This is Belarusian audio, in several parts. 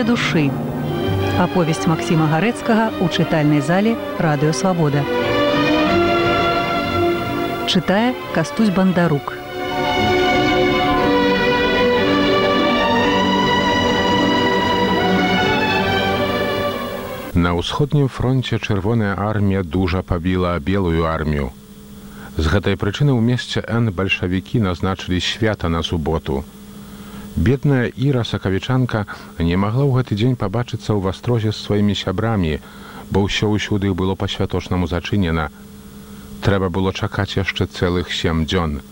Две душы. Аповесць Максіма Гарэцкага ў чытальнай зале радыёвабода. Чытае кастусь бандарук. На ўсходнім фронте чырвоная армія дужа пабіла белую армію. З гэтай прычыны ў месце Н бальшавікі назначылі свята на суботу. Бедная Іра сакавічанка не магла ў гэты дзень пабачыцца ў вастрозе з сваімі сябрамі, бо ўсё ўсюды было па-святочнаму зачынена. Трэба было чакаць яшчэ цэлых сем дзён.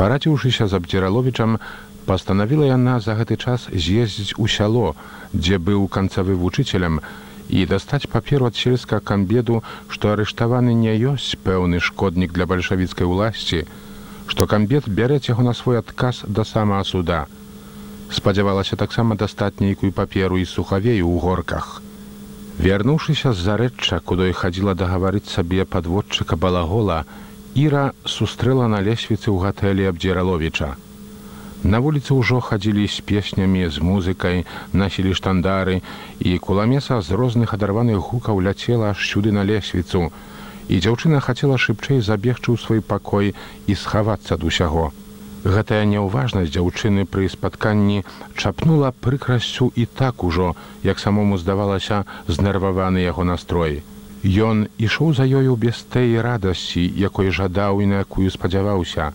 Парадзіўшыся з абдзіраловічам, пастанавіла яна за гэты час з'ездзіць у сяло, дзе быў канцавы вучыцелем, і дастаць паперу ад сельска камбеду, што арыштаваны не ёсць пэўны шкоднік для бальшавіцкай уласці, што камбет бярэць яго на свой адказ да самага суда. Спадзявалася таксама дастаць нейкую паперу і сухавею ў горках. Вярнуўшыся з зарэчча, куды хадзіла дагаварыць сабе падводчыка балагола, Іра сустрэла на лесвіцы ў гатэлі абдзіраловіча. На вуліцы ўжо хадзілі з песнямі, з музыкай, насілі штандары, і куламеса з розных адарваных гукаў ляцела аж сюды на лесвіцу. І дзяўчына хацела шыбчэй забегчы ў свой пакой і схавацца ад усяго. Гэтая няўважнасць дзяўчыны пры спатканні чапнула прыкрасцю і так ужо, як самому здавалася знерваваны яго настрой. Ён ішоў за ёю без тэй радасці, якой жадаў і на якую спадзяваўся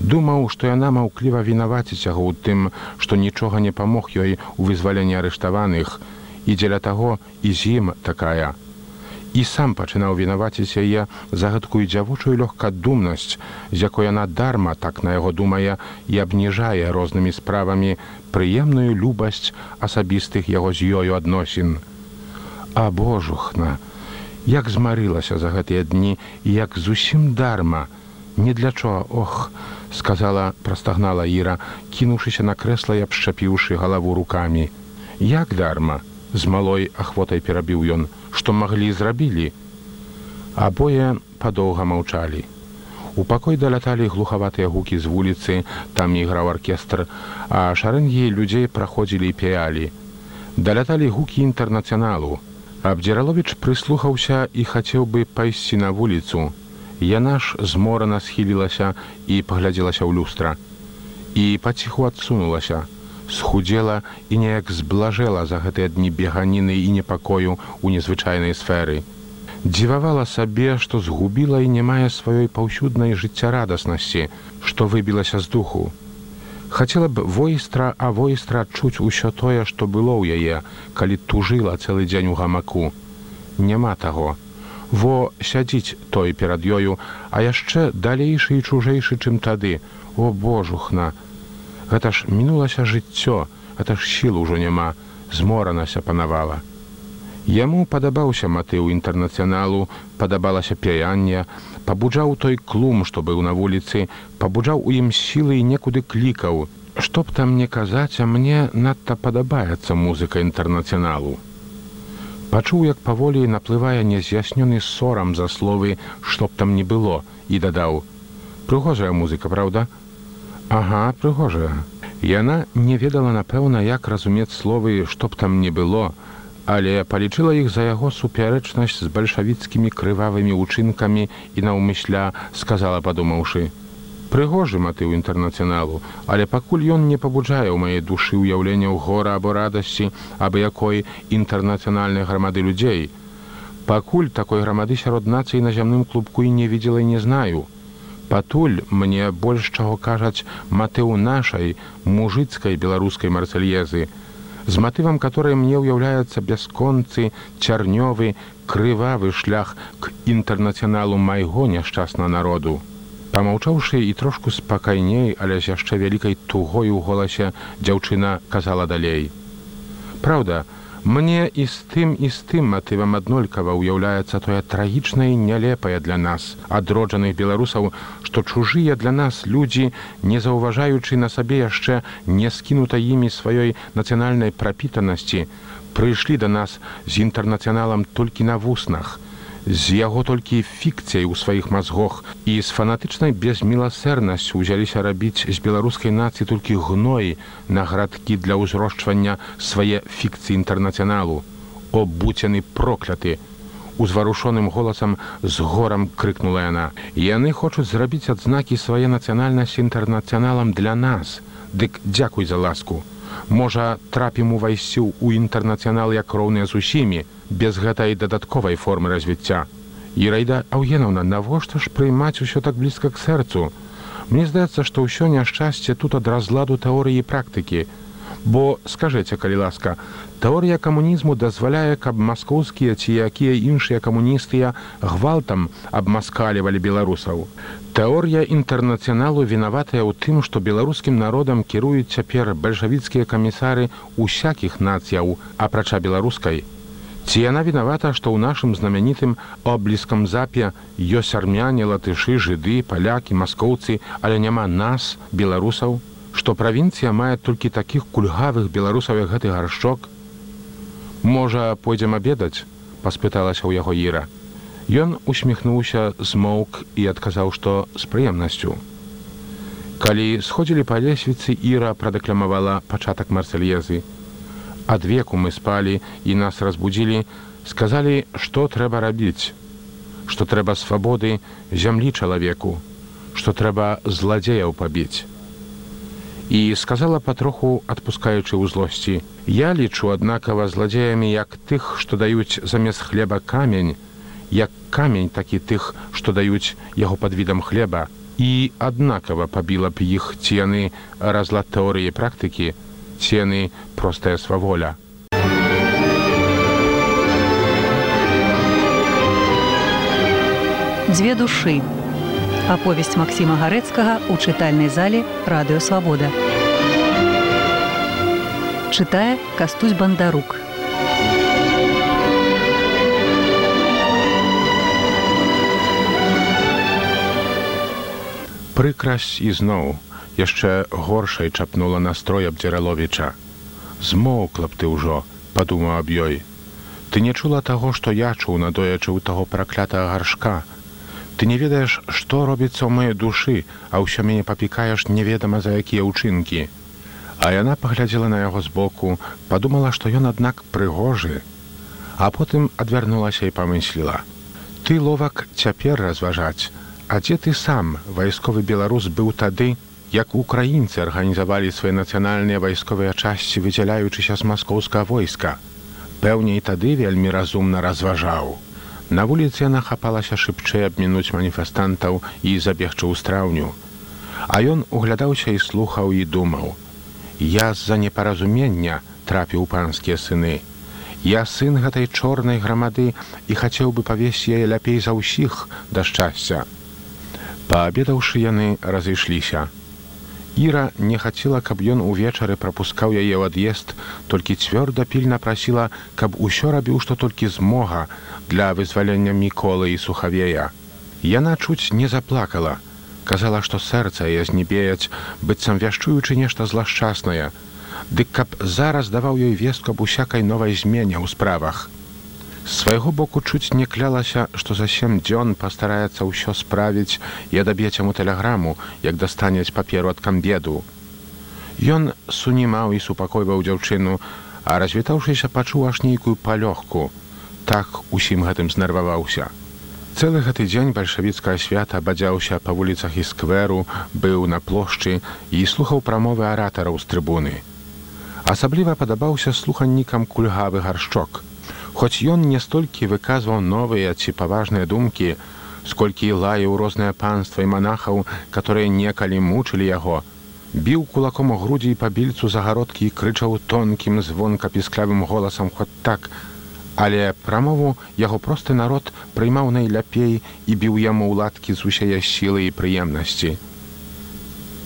думаў, што яна маўкліва вінаваціць яго ў тым, што нічога не памог ёй у вызваленні арыштаваных і дзеля таго і з ім такая. І сам пачынаў вінаваціць яе за гэткую дзявучую лёгкадумнасць, з якой яна дарма так на яго думае і абніжае рознымі справамі прыемную любасць асабістых яго з ёю адносін. А божухна, як змарылася за гэтыя дні і як зусім дарма, не для чого ох сказала простагнала іра кінуўшыся на крэсла і абшчапіўшы галаву руками як дарма з малой ахвотай перабіў ён што маглі зрабілі. Абое падоўга маўчалі. У пакой даляталі глухаватыя гукі з вуліцы там іграў аркестр а шарэнгі людзей праходзілі пеялі даляталі гукі інтэрнацыяналу. Абдзіралович прыслухаўся і хацеў бы пайсці на вуліцу. Яна ж зморана схілілася і паглядзелася ў люстра. І паціху адсунулася, схудзела і неяк зблажэла за гэтыя дні беганіны і непакою ў незвычайнай сферы. Дзівавала сабе, што згубіла і не мае сваёй паўсюднай жыццярадаснасці, што выбілася з духу. Хацела б войстра, а войстра адчуць усё тое, што было ў яе, калі тужыла цэлы дзень у гамаку. Няма таго во сядзіць той перад ёю, а яшчэ далейшы і чужэйшы, чым тады. О божухна, Гэта ж мінулася жыццё, гэта ж сіл ужо няма, зморанася панавала. Яму падабаўся матыў інтэрнацыяналу, падабалася пяянне, пабуджаў той клум, што быў на вуліцы, пабуджаў у ім сілы і некуды клікаў. Што б там не казаць, а мне надта падабаецца музыка інтэрнацыяналу пачуў як паволі наплывае нез'яснёны сорам за словы што б там не было і дадаў прыгожая музыка праўда ага прыгожая яна не ведала напэўна як разумець словы што б там не было але палічыла іх за яго супярэчнасць з бальшавіцкімі крывавымі ўчынкамі і наўмысля сказала падумаўшы прыгожы матыў інтэрнацыяналу, але пакуль ён не пабуджае ў маёй душы ўяўленняў гора або радасці абы якой інтэрнацыянальнай грамады людзей. Пакуль такой грамады сярод нацыі на зямным клубку і не видела і не знаю. Патуль мне больш чаго кажаць матыў нашай мужыцкай беларускай марцальезы, з матывам которой мне ўяўляецца бясконцы цярнёвы крывавы шлях к інтэрнацыяналу майго няшчасна народу. Памаўчаўшы і трошку спакайней, але з яшчэ вялікай тугой у голасе дзяўчына казала далей. Праўда, мне і з тым і з тым матывам аднолькава ўяўляецца тое трагічнае нялепае для нас, адроджаных беларусаў, што чужыя для нас людзі, не заўважаючы на сабе яшчэ не скінута імі сваёй нацыянальнай прапітанасці, прыйшлі да нас з інтэрнацыяналам толькі на вуснах, з яго толькі фікцыяй у сваіх мазгох. І з фанатычнай безміласэрнасцю ўзяліся рабіць з беларускай нацыі толькі гной на гарадкі для ўзрошчвання свае фікцыі інтэрнацыяналу. О буцяны прокляты! Узварушоным голасам з горам крыкнула яна. Яны хочуць зрабіць адзнакі свае нацыянальнасці інтэрнацыяналам для нас. Дык дзякуй за ласку. Можа трапім увайсці ў інтэрнацыянал як роўныя з усімі без гэтай дадатковай формы развіцця. Іраіда Аўгенаўна, навошта ж прыймаць усё так блізка к сэрцу. Мне здаецца, што ўсё няшчасце тут ад разладу тэорыі практыкі. Бо скажэце, калі ласка, тэорыя камунізму дазваляе, каб маскоўскія ці якія іншыя камуністыя гвалтам абмаскалівалі беларусаў. Тэорія інтэрнацыяналу вінаватая ў тым, што беларускім народам кіруюць цяпер бальшавіцкія камісары усякіх нацыяў, апрача беларускай Ці яна вінавата, што ў нашым знамянітым обліскам запе ёсць армяне, латышы, жыды, палякі, маскоўцы, але няма нас, беларусаў, што правінцыя мае толькі такіх кульгавых беларусаў як гэты гаршчок. Можа, пойдзем абедаць, паспыталася ў яго іра. Ён усміхнуўся змоўк і адказаў, што з прыемнасцю. Калі сходзілі па лесвіцы іра прадэкламавала пачатак марсельезы, ад веку мы спалі і нас разбудзілі. Сказалі што трэба рабіць. Што трэба свабоды зямлі чалавеку. Што трэба зладзеяў пабіць. І сказала патроху адпускаючы ў злосці я лічу аднакава зладзеямі як тых што даюць замест хлеба камень як камень такі тых што даюць яго пад відам хлеба і аднакава пабіла б іх ці яны разлад тэорыі практыкі цены простая сваволя. Дзве душы. Аповесць Масіма Гарэцкага ў чытальнай зале радыёвабода. Чытае кастусь бандарук. Прыкрасць ізноў яшчэ горшай чапнула настрой абдзіраловіча. Змоўкла б ты ўжо, падумаў аб ёй. Ты не чула таго, што я чуў надоячы ў таго праклятага гаршка. Ты не ведаеш, што робіцца ў маёй душы, а ўсё мяне папікаеш неведама за якія ўчынкі. А яна паглядзела на яго збоку, падумала, што ён аднак прыгожы, а потым адвярнулася і памысліла. Ты ловак цяпер разважаць, А дзе ты сам, вайсковы беларус быў тады, як украінцы арганізавалі свае нацыянальныя вайсковыя часці выдзяляючыся з маскоўскага войска пэўней тады вельмі разумна разважаў на вуліцы яна хапалася шыбчэй абмінуць маніфестантаў і забегчы ў страўню а ён углядаўся і слухаў і думаў я з-за непаразумення трапіў панскія сыны я сын гэтай чорнай грамады і хацеў бы павесці яе ляпей за ўсіх да шчасця паабедаўшы яны разышліся Іра не хацела, каб ён увечары прапускаў яе ў ад'езд, толькі цвёрда пільна прасіла, каб усё рабіў, што толькі змога для вызвалення міколы і сухавея. Яна чуць не заплакала, казала, што сэрца яе знебеяць, быццам вяшчуючы нешта злашчаснае. Дык каб зараз даваў ёй вестку аб усякай новай змене ў справах свайго боку чуць не клялася, што за сем дзён пастараецца ўсё справіць і адаб'ець яму тэлеграму, як дастанець паперу ад камбеду. Ён сунімаў і супакойваў дзяўчыну, а развітаўшыся пачуў аж нейкую палёгку. Так усім гэтым знерваваўся. Цэлы гэты дзень бальшавіцкае свята бадзяўся па вуліцах і скверу, быў на плошчы і слухаў прамовы аратараў з трыбуны. Асабліва падабаўся слуханнікам кульгавы гаршчок. Хоць ён не столькі выказваў новыя ці паважныя думкі, сколькі лаяў рознае панства і манахаў, которые некалі мучылі яго, біў кулаком у грудзі і пабільцу загародкі і крычаў тонкім звонка пісклявым голасам хоць так. Але прамову яго просты народ прыймаў найляпей і біў яму ўладкі з усяе сілы і прыемнасці.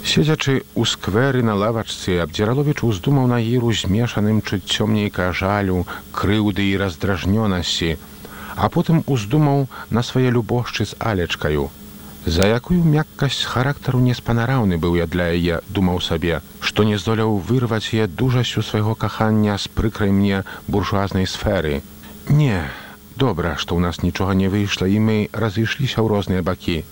Седзячы ў скверы на лавачцы абдзіраловіч уздумаў на іру змешаным чуццём нейка жалю, крыўды і раздражнёнасці, а потым уздумаў на свае любошчы з алечкаю. За якую мяккасць характару неспанараўны быў я для яе, думаў сабе, што не здолеў вырваць яе дужасцю свайго кахання з прыкрай мне буржуазнай сферы. Не, добра, што ў нас нічога не выйшла і мы разышліся ў розныя бакі.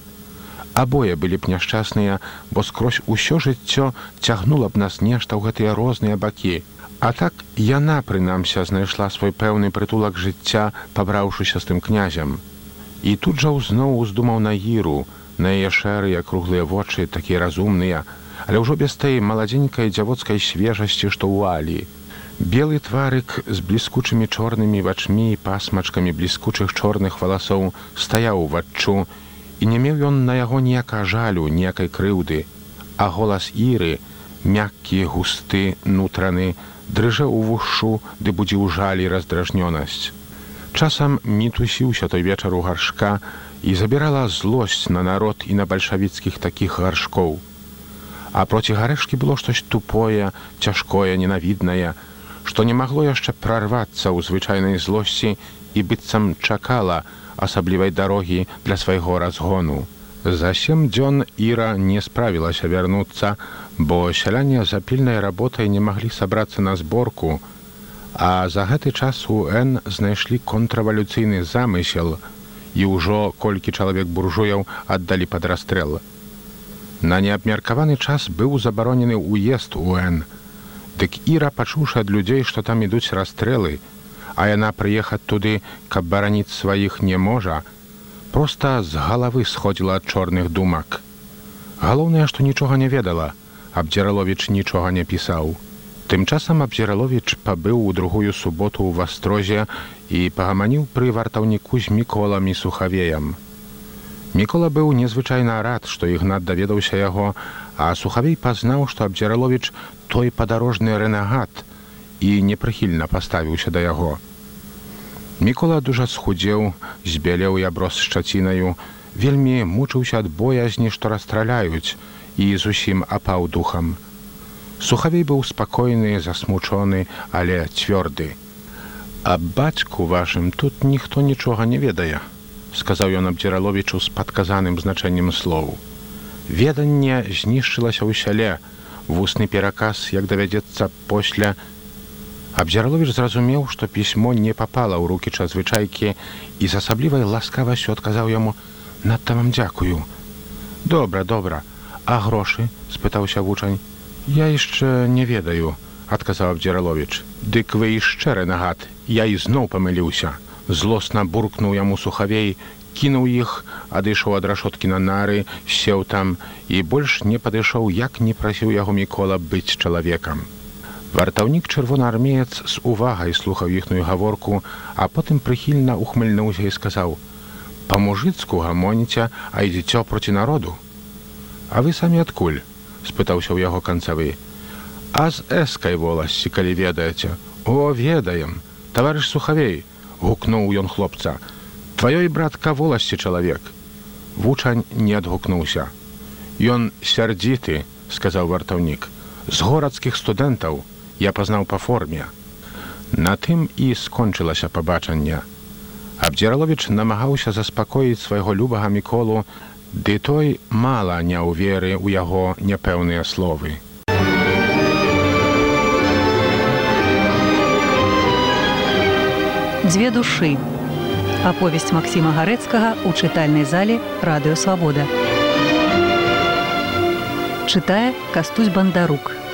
Абое былі б няшчасныя, бо скрозь усё жыццё цягнула б нас нешта ў гэтыя розныя бакі. А так яна, прынамся, знайшла свой пэўны прытулак жыцця, пабраўшыся з тым князем. І тут жа ўзноў уздумаў на гіру, на яе шэрыя круглыя вочы такія разумныя, але ўжо без той маладзенькай дзявоцкай свежасці, што ў алі. Белы тварык з бліскучымі чорнымі вачмі і пасмачкамі бліскучых чорных валасоў стаяў уваччу, і не меў ён на яго ніякага жалю, ніякай крыўды, а голас іры, мяккі густы нутраны, дрыжаў у вушу, ды будзіў жаль і раздражнёнасць. Часам мітусіўся той вечар у гаршка і забірала злосць на народ і на бальшавіцкіх такіх гаршкоў. А проці гарэшкі было штось тупое, цяжкое, ненавіднае, што не магло яшчэ прарвацца ў звычайнай злосці і быццам чакала асаблівай дарогі для свайго разгону. За сем дзён Іра не справілася вярнуцца, бо сяляне за пільнай работай не маглі сабрацца на зборку, А за гэты час у Н знайшлі контравалюцыйны замысел і ўжо колькі чалавек буржуяў аддалі пад расстрэл. На неабмеркаваны час быў забаронены ўезд у Н. Дык Іра, пачуўшы ад людзей, што там ідуць расстрэлы, а яна прыехаць туды, каб бараніць сваіх не можа, проста з галавы сходзіла ад чорных думак. Галоўнае, што нічога не ведала, Абдзіраловіч нічога не пісаў. Тым часам Абзіраловіч пабыў у другую суботу ў вастрозе і пагаманіў пры вартаўніку з міколам і сухавеем. Мікола быў незвычайна рад, што ігнат даведаўся яго, а сухавей пазнаў, што Абдзіраловіч той падарожны рэнагат і непрыхільна паставіўся да яго. Мікола дужа схудзеў, збялеў і аброс шчацінаю, вельмі мучыўся ад боязні, што расстраляюць і зусім апаў духам. Сухавей быў спакойны, засмучоны, але цвёрды. А бацьку вашым тут ніхто нічога не ведае, сказаў ён абдзіраловічу з падказаным значэннем слоў. Веданне знішчылася ў сяле, вусны пераказ, як давядзецца пасля. Абдзіраловіч зразумеў, што пісьмо не папала ў рукі чазвычайкі і з асаблівай ласкавасцю адказаў яму: « Надта вам дзякую. Добра, добра, а грошы? — спытаўся вучань. Я яшчэ не ведаю, адказаў Абдзіраловіч. Дык вы яшчэ рэнагат, я ізноў памыліўся. Злосна буркнуў яму сухавей, кінуў іх, адышоў ад рашоткі на нары, сеў там і больш не падышоў, як не прасіў яго мікола быць чалавекам. Вартаўнік чырвонаармеец з увагай слухаў іхную гаворку, а потым прыхільна ухмыльнуўся і сказаў: « Па-мужыцку гамоніце, а ідзіцё проці народу. А вы самі адкуль? спытаўся ў яго канцавы. А з эскай воласці, калі ведаеце, О ведаем, таварыш сухавей, гукнуў ён хлопца. Тваёй братка воласці чалавек. Вучань не адгукнуўся. Ён сярдзіты, сказаў вартаўнік, з горадцкіх студэнтаў я пазнаў па форме. На тым і скончылася пабачанне. Абдзіраловіч намагаўся заспакоіць свайго любага міколу, Ды той мала не ў веры ў яго няпэўныя словы. Дзве душы. Аповесць Масіма Гарэцкага ў чытальнай зале радыёвабода. Чытае кастусь бандарук.